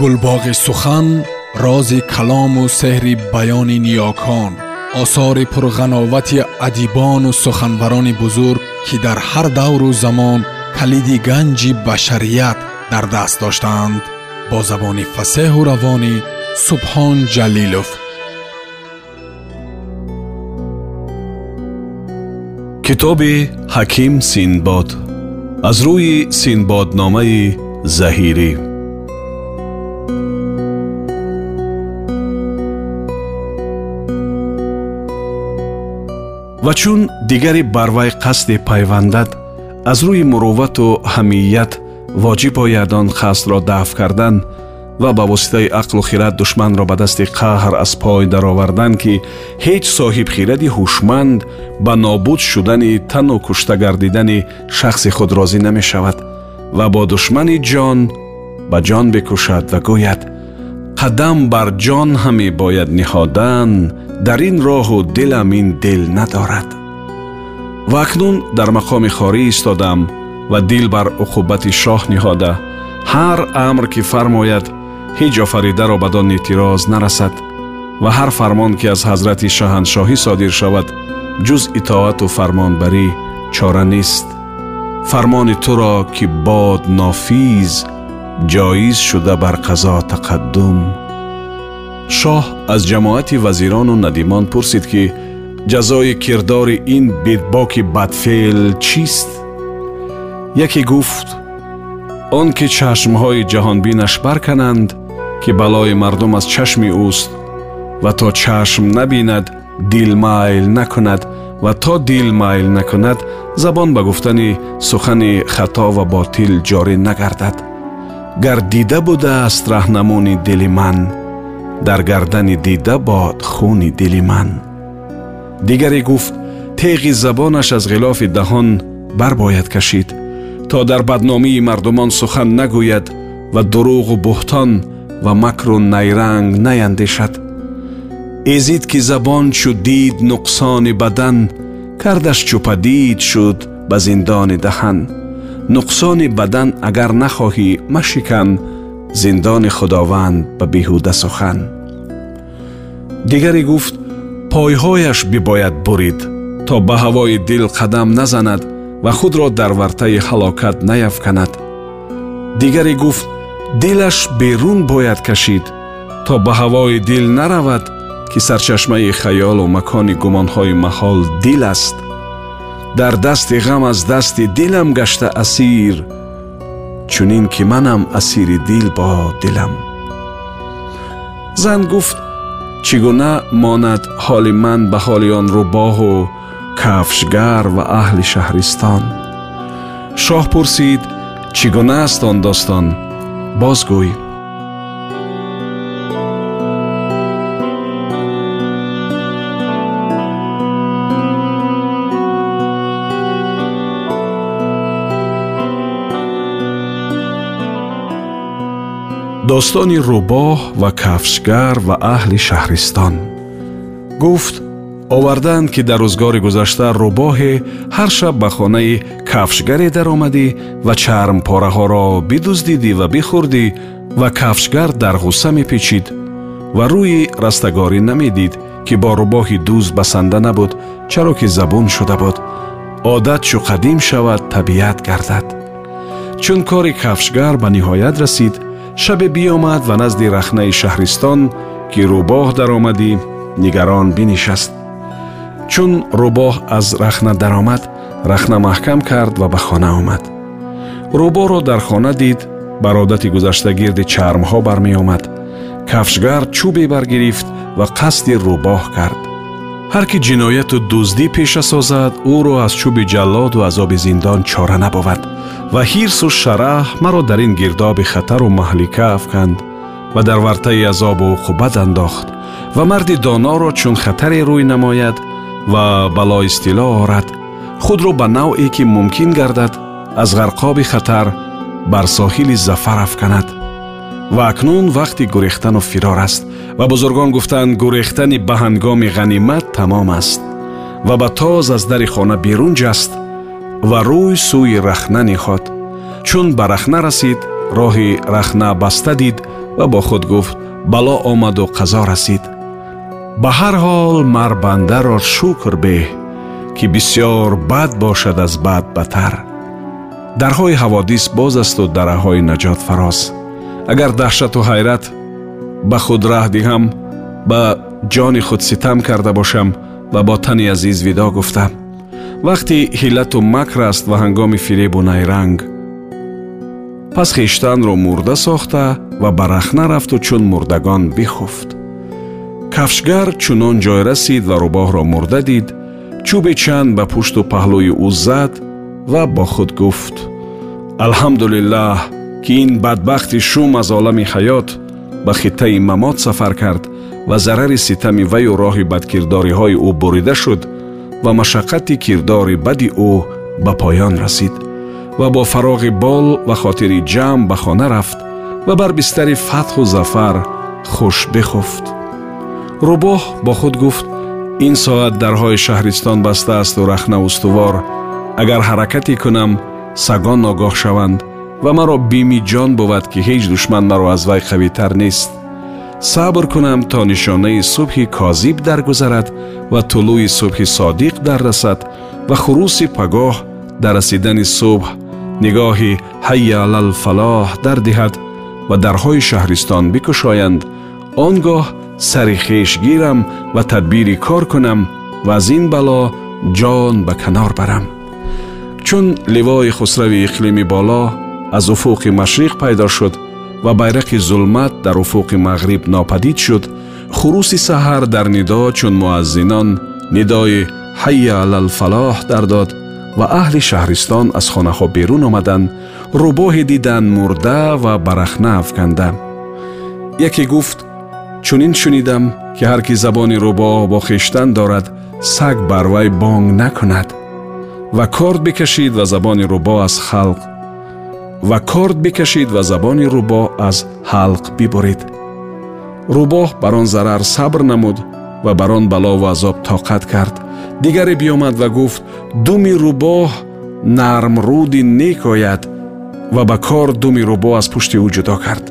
гулбоғи сухан рози калому сеҳри баёни ниёкон осори пурғановати адибону суханбарони бузург ки дар ҳар давру замон калиди ганҷи башарият дар даст доштаанд бо забони фасеҳу равонӣ субҳон ҷалилов. Китоби ҳаким синбод аз рӯи синбодномаи заҳирӣ ва чун дигари бар вай қасде пайвандад аз рӯи муруввату ҳамият воҷиб ояд он қасдро дафъ кардан ва ба воситаи ақлу хират душманро ба дасти қаҳр аз пой даровардан ки ҳеҷ соҳибхиради ҳушманд ба нобуд шудани тану кушта гардидани шахси худ розӣ намешавад ва бо душмани ҷон ба ҷон бикушад ва гӯяд қадам бар ҷон ҳаме бояд ниҳодан дар ин роҳу дилам ин дил надорад ва акнун дар мақоми хорӣ истодам ва дил бар уқубати шоҳ ниҳода. Ҳар амр ки фармояд ҳеҷ офаридаро бадон эътироз нарасад ва ҳар фармон ки аз ҳазрати шаҳаншоҳӣ содир шавад ҷуз итоату фармонбарӣ чора нест. Фармони туро ки бод нофиз ҷоиз шуда бар қазо тақаддум шоҳ аз ҷамоати вазирону надимон пурсид ки ҷазои кирдори ин бедбоки бадфеъл чист яке гуфт он ки чашмҳои ҷаҳонбинаш баркананд ки балои мардум аз чашми ӯст ва то чашм набинад дил майл накунад ва то дил майл накунад забон ба гуфтани сухани хато ва ботил ҷорӣ нагардад гар дида будааст раҳнамуни дили ман дар гардани дида бод хуни дили ман. Дигаре гуфт теғи забонаш аз ғилофи даҳон барбояд кашид то дар бадномии мардумон сухан нагӯяд ва дуруғу буҳтон ва макру найранг наяндешад. Эзид ки забон чу дид нуқсони бадан кардаш чупадид шуд ба зиндони даҳан нуқсони бадан агар нахоҳӣ машикан зиндони худованд ба беҳуда сухан. Дигаре гуфт пойҳояш бибояд бурид то ба ҳавои дил қадам назанад ва худро дар вартаи ҳалокат наяфканад дигаре гуфт дилаш берун бояд кашид то ба ҳавои дил наравад ки сарчашмаи хаёлу макони гумонҳои маҳол дил аст дар дасти ғам аз дасти дилам гашта асир чунин ки манам асири дил бо дилам. Зан гуфт чӣ гуна монад ҳоли ман ба ҳоли он рӯбоҳу кафшгар ва аҳли шаҳристон? Шоҳ пурсид чӣ гуна аст он достон? Бозгӯй достони рӯбоҳ ва кафшгар ва аҳли шаҳристон. Гуфт оварданд ки дар рӯзгори гузашта рӯбоҳе ҳар шаб ба хонаи кафшгаре даромадӣ ва чармпораҳоро бидуздидӣ ва бихӯрдӣ ва кафшгар дар ғусса мепечид ва рӯи растагорӣ намедид ки бо рӯбоҳи дуз басанда набуд чаро ки забун шуда буд. Одат чу қадим шавад табиат гардад. Чун кори кафшгар ба ниҳоят расид шабе биёмад ва назди рахнаи шаҳристон ки рӯбоҳ даромадӣ нигарон бинишаст. Чун рӯбоҳ аз рахна даромад рахна маҳкам кард ва ба хона омад. Рӯбоҳро дар хона дид бар одати гузашта гирди чармҳо бармеомад. Кафшгар чӯбе баргирифт ва қасди рӯбоҳ кард. Ҳар ки ҷинояту дуздӣ пеша созад ӯро аз чӯби ҷаллоду азоби зиндон чора набувад ва ҳирсу шараҳ маро дар ин гирдоби хатару маҳлика афканд ва дар вартаи азобу уқубат андохт ва марди доноро чун хатаре рӯй намояд ва бало истило орад. Худро ба навъе ки мумкин гардад аз ғарқоби хатар бар соҳили зафар афканад. Ва акнун вақти гурехтану фирор аст ва бузургон гуфтанд гурехтани ба ҳангоми ғанимат тамом аст ва ба тоз аз дари хона берун ҷаст ва рӯй сӯи рахна неход. Чун ба рахна расид роҳи рахна баста дид ва бо худ гуфт бало омаду қазо расид ба ҳар ҳол мар бандаро шукр беҳ ки бисьёр бад бошад аз бад бадтар дарҳои ҳаводис боз асту дараҳои наҷот фароз. Агар даҳшату ҳайрат ба худ раҳ диҳам ба ҷони худ ситам карда бошам ва бо тани азиз видо гуфтам вақти ҳиллату макр аст ва ҳангоми фиребу найранг. пас хиштанро мурда сохта ва ба рахна рафту чун мурдагон бихуфт. кафшгар чунон ҷой расид ва рӯбоҳро мурда дид чӯбе чанд ба пушту паҳлӯи ӯ зад ва бо худ гуфт. Алҳамдулиллаҳ ки ин бадбахти шум аз олами ҳаёт ба хиттаи мамот сафар кард ва зарари ситами ваю роҳи бадкирдориҳои ӯ бурида шуд ва машаққати кирдори бади ӯ ба поён расид ва бо фароғи бол ва хотири ҷамъ ба хона рафт ва бар бистари фатҳу зафар хуш бихуфт. Рӯбоҳ бо худ гуфт ин соат дарҳои шаҳристон бастаасту рахна устувор. Агар ҳаракате кунам сагон огоҳ шаванд ва маро бими ҷон бувад ки ҳеҷ душман маро аз вай қавитар нест صبر کنم تا نشانه صبح کاذب درگذرد و طلوع صبح صادق در رسد و خروس پگاه در رسیدن صبح نگاه حی علی الفلاح در دهد و درهای شهرستان بکشایند. آنگاه سر خیش گیرم و تدبیری کار کنم و از این بلا جان به کنار برم. چون لوای خسرو اقلیم بالا از افق مشرق پیدا شد ва байрақи зулмат дар уфуқи мағриб нопадид шуд хуруси саҳар дар нидо чун муаззинон нидои ҳайя алалфалоҳ дардод ва аҳли шаҳристон аз хонаҳо берун омаданд рӯбоҳе диданд мурда ва барахна афканда яке гуфт чунин шунидам ки ҳар ки забони рӯбоҳ бо хештан дорад саг бар вай бонг накунад ва корд бикашид ва забони рӯбоҳ аз халқ ва корд бикашид ва забони рӯбоҳ аз ҳалқ бибурид рӯбоҳ бар он зарар сабр намуд ва бар он балову азоб тоқат кард. Дигаре биёмад ва гуфт думи рӯбоҳ нармруди нек ояд ва ба кор думи рӯбоҳ аз пушти ӯ ҷудо кард.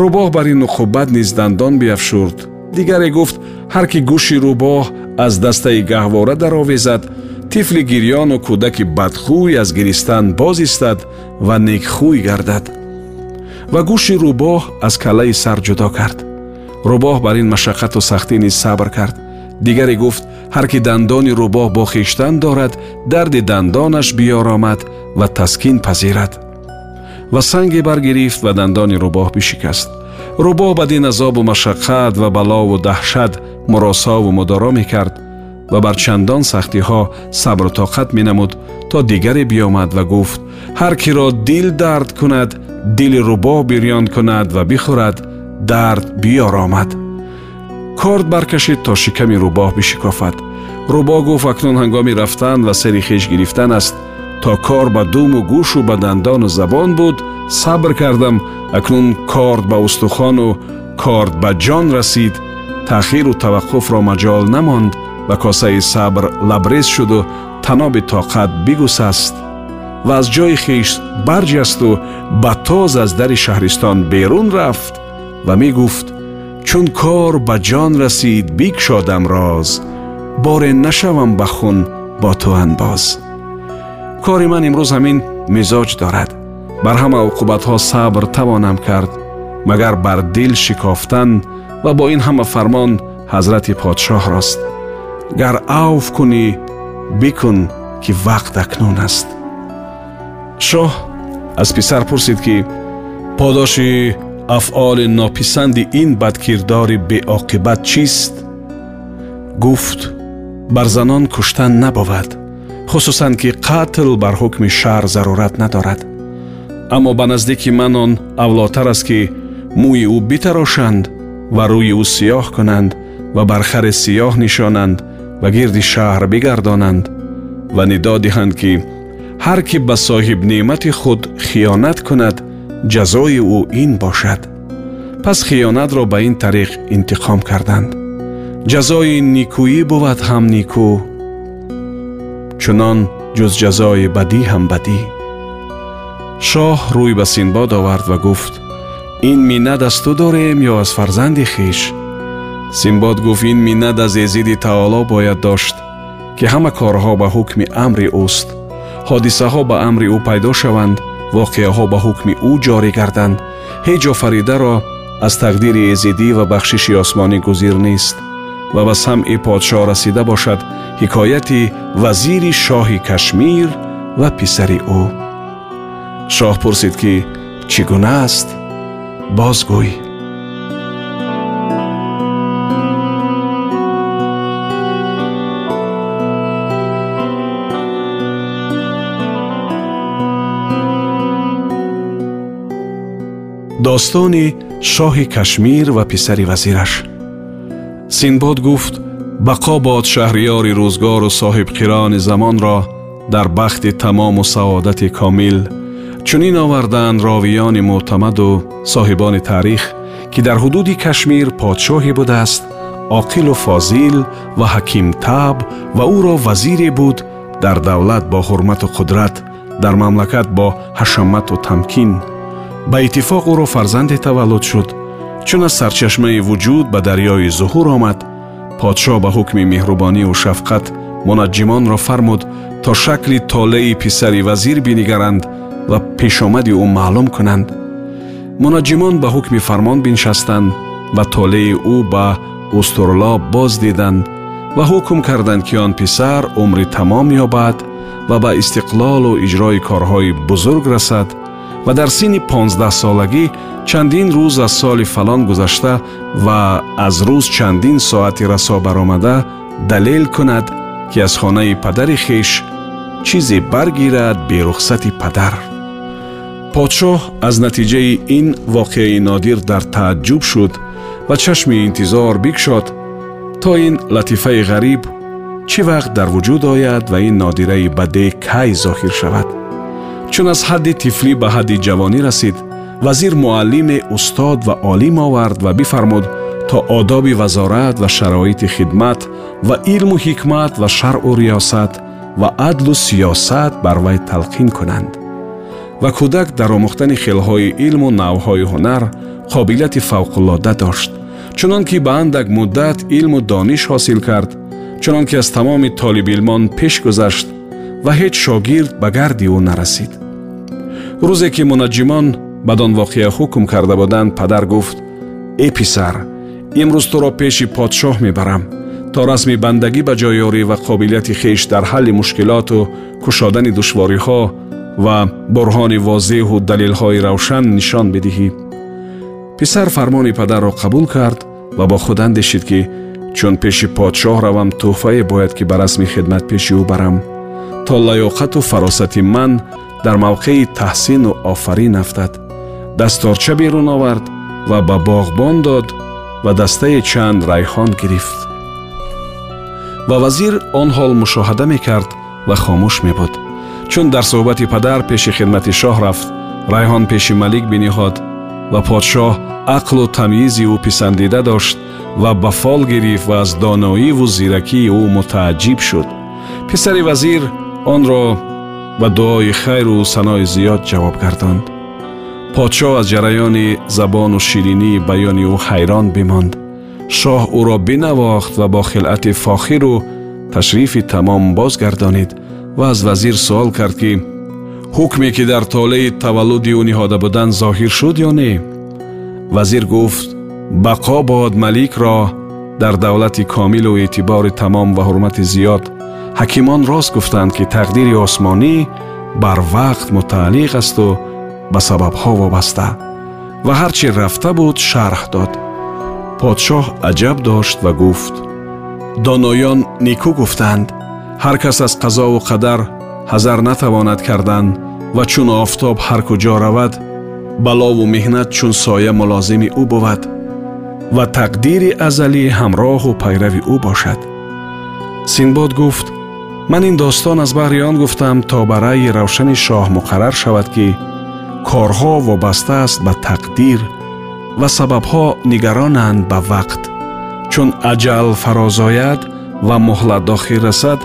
Рӯбоҳ бар ин уқубат низ дандон биафшурд. Дигаре гуфт ҳар ки гӯши рӯбоҳ аз дастаи гаҳвора даровезад тифли гирёну кӯдаки бадхӯй аз гиристан боз истад ва некхӯй гардад. Ва гӯши рӯбоҳ аз калаи сар ҷудо кард. Рӯбоҳ бар ин машаққату сахтӣ низ сабр кард. Дигаре гуфт ҳар ки дандони рӯбоҳ бо хиштан дорад дарди дандонаш биёромад ва таскин пазирад ва санге баргирифт ва дандони рӯбоҳ бишикаст. Рӯбоҳ бадин азобу машаққат ва балову даҳшат муросову мудоро мекард ва бар чандон сахтиҳо сабру тоқат менамуд то дигаре биёмад ва гуфт ҳар киро дил дард кунад дили рӯбоҳ бирён кунад ва бихӯрад дард биёромад корд баркашид то шиками рӯбоҳ бишикофад рӯбоҳ гуфт акнун ҳангоми рафтан ва сери хеш гирифтан аст то кор ба думу гӯшу ба дандону забон буд сабр кардам акнун корд ба устухону корд ба ҷон расид таъхиру таваққуфро маҷол намонд ва косаи сабр лабрез шуду таноби тоқат бигусаст ва аз ҷои хеш барҷасту ба тоз аз дари шаҳристон берун рафт ва мегуфт чун кор ба ҷон расид бикшодам роз боре нашавам ба хун бо ту анбоз кори ман имрӯз ҳамин мизоҷ дорад бар ҳама уқубатҳо сабр тавонам кард магар бар дил шикофтан ва бо ин ҳама фармон ҳазрати подшоҳрост гар авф кунӣ бикун ки вақт акнун аст шоҳ аз писар пурсид ки подоши афъоли нописанди ин бадкирдори беоқибат чист гуфт бар занон куштан набовад хусусан ки қатл бар ҳукми шаҳр зарурат надорад аммо ба наздики ман он авлотар аст ки мӯи ӯ битарошанд ва рӯи ӯ сиёҳ кунанд ва бар харе сиёҳ нишонанд ва гирди шаҳр бигардонанд ва нидо диҳанд ки ҳар кӣ ба соҳибнеъмати худ хиёнат кунад ҷазои ӯ ин бошад пас хиёнатро ба ин тариқ интиқом карданд ҷазои никӯӣ бувад ҳам никӯ чунон ҷуз ҷазои бадӣ ҳам бадӣ шоҳ рӯй ба синбод овард ва гуфт ин миннат аз ту дорем ё аз фарзанди хиш Симбод гуфт ин миннат аз езиди таоло бояд дошт ки ҳама корҳо ба ҳукми амри ӯст ҳодисаҳо ба амри ӯ пайдо шаванд воқеаҳо ба ҳукми ӯ ҷорӣ гарданд. Ҳеҷ офаридаро аз тақдири эзидӣ ва бахшиши осмонӣ гузир нест ва ба самъи подшоҳ расида бошад ҳикояти вазири шоҳи кашмир ва писари ӯ шоҳ пурсид ки чӣ гуна аст? Бозгӯй достони шоҳи кашмир ва писари вазираш синбод гуфт бақо бод шаҳриёри рӯзгору соҳибқирони замонро дар бахти тамому саодати комил чунин овардаанд ровиёни мӯътамаду соҳибони таърих ки дар ҳудуди кашмир подшоҳе будааст оқилу фозил ва ҳакимтаб ва ӯро вазире буд дар давлат бо ҳурмату қудрат дар мамлакат бо ҳашамату тамкин ба иттифоқ ӯро фарзанде таваллуд шуд. Чун аз сарчашмаи вуҷуд ба дарёи зуҳур омад подшоҳ ба ҳукми меҳрубонию шафқат мунаҷҷимонро фармуд то шакли толеи писари вазир бинигаранд ва пешомади ӯ маълум кунанд. Мунаҷҷимон ба ҳукми фармон биншастанд ва толеи ӯ ба устурлоб боз диданд ва ҳукм карданд ки он писар умри тамом ёбад ва ба истиқлолу иҷрои корҳои бузург расад ва дар синни понздаҳсолагӣ чандин рӯз аз соли фалон гузашта ва аз рӯз чандин соати расо баромада далел кунад ки аз хонаи падари хеш чизе баргирад берухсати падар подшоҳ аз натиҷаи ин воқеаи нодир дар тааҷҷуб шуд ва чашми интизор бикшод то ин латифаи ғариб чӣ вақт дар вуҷуд ояд ва ин нодираи бадеъ кай зоҳир шавад чун аз ҳадди тифлӣ ба ҳадди ҷавонӣ расид вазир муаллиме устод ва олим овард ва бифармуд то одоби вазорат ва шароити хидмат ва илму ҳикмат ва шаръу риёсат ва адлу сиёсат бар вай талқин кунанд. Ва кӯдак дар омӯхтани хелҳои илму навъҳои ҳунар қобилияти фавқуллода дошт. Чунон ки ба андак муддат илму дониш ҳосил кард чунон ки аз тамоми толибилмон пеш гузашт ва ҳеҷ шогирд ба гарди ӯ нарасид рӯзе ки мунаҷҷимон бадон воқеа ҳукм карда буданд падар гуфт э писар имрӯз туро пеши подшоҳ мебарам то расми бандагӣ ба ҷой ёрӣ ва қобилияти хеш дар ҳалли мушкилоту кушодани душвориҳо ва бурҳони возеҳу далелҳои равшан нишон бидиҳӣ писар фармони падарро қабул кард ва бо худ андешид ки чун пеши подшоҳ равам тӯҳфае бояд ки ба расми хидмат пеши ӯ барам то лаёқату фаросати ман дар мавқеи таҳсину офарин афтад. Дасторча берун овард ва ба боғбон дод ва дастае чанд райҳон гирифт. Ва вазир он ҳол мушоҳада мекард ва хомӯш мебуд. Чун дар суҳбати падар пеши хидмати шоҳ рафт райҳон пеши малик биниҳод ва подшоҳ ақлу тамйизи ӯ писандида дошт ва ба фол гирифт ва аз доноиву зиракии ӯ мутааҷҷиб шуд. Писари вазир онро ба дуои хайру санои зиёд ҷавоб гардонд подшоҳ аз ҷараёни забону ширинии баёни ӯ ҳайрон бимонд шоҳ ӯро бинавохт ва бо хилъати фохиру ташрифи тамом бозгардонид ва аз вазир суол кард ки ҳукме ки дар толеи таваллуди ӯ ниҳода буданд зоҳир шуд ё не вазир гуфт бақо бод маликро дар давлати комилу эътибори тамом ва ҳурмати зиёд ҳакимон рост гуфтанд ки тақдири осмонӣ бар вақт мутааллиқ асту ба сабабҳо вобаста ва ҳар чӣ рафта буд шарҳ дод подшоҳ аҷаб дошт ва гуфт доноён никӯ гуфтанд ҳар кас аз қазову қадар ҳазар натавонад кардан ва чун офтоб ҳар куҷо равад балову меҳнат чун соя мулозими ӯ буд ва тақдири азалӣ ҳамроҳу пайрави ӯ бошад синбод гуфт ман ин достон аз баҳри он гуфтам то ба раъи равшани шоҳ муқаррар шавад ки корҳо вобаста аст ба тақдир ва сабабҳо нигаронанд ба вақт. Чун аҷал фарозояд ва муҳлат дохил расад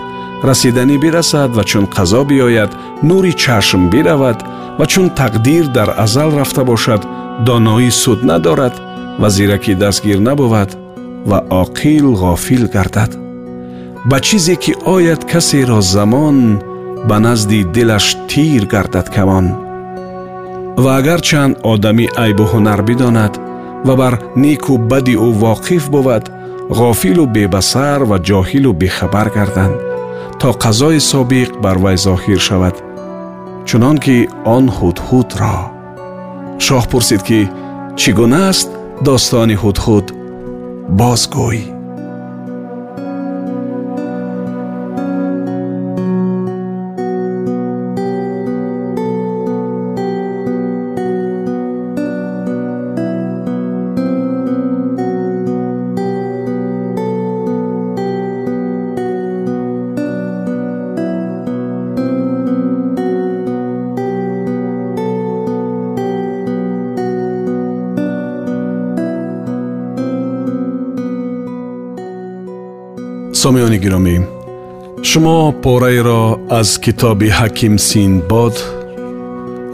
расиданӣ бирасад ва чун қазо биёяд нури чашм биравад ва чун тақдир дар азал рафта бошад доноӣ суд надорад ва зиракӣ дастгир набувад ва оқил ғофил гардад ба чизе ки ояд касеро замон ба назди дилаш тир гардад камон. Ва агарчанд одамӣ айбу ҳунар бидонад ва бар неку бади ӯ воқиф бувад ғофилу бебасар ва ҷоҳилу бехабар гарданд то қазои собиқ бар вай зоҳир шавад. Чунон ки он ҳудҳудро шоҳ пурсид ки чӣ гуна аст достони ҳудҳуд? Бозгӯй сомиёни гиромӣ шумо пораеро аз китоби ҳаким синбод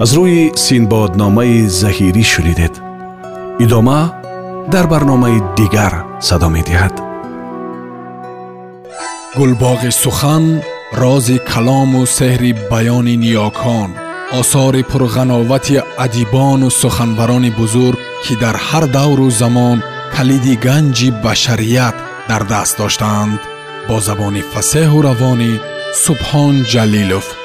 аз рӯи синбодномаи заҳирӣ шунидед идома дар барномаи дигар садо медиҳад гулбоғи сухан рози калому сеҳри баёни ниёкон осори пурғановати адибону суханбарони бузург ки дар ҳар давру замон калиди ганҷи башарият дар даст доштаанд با زبان فسه و روانی سبحان جلیلوف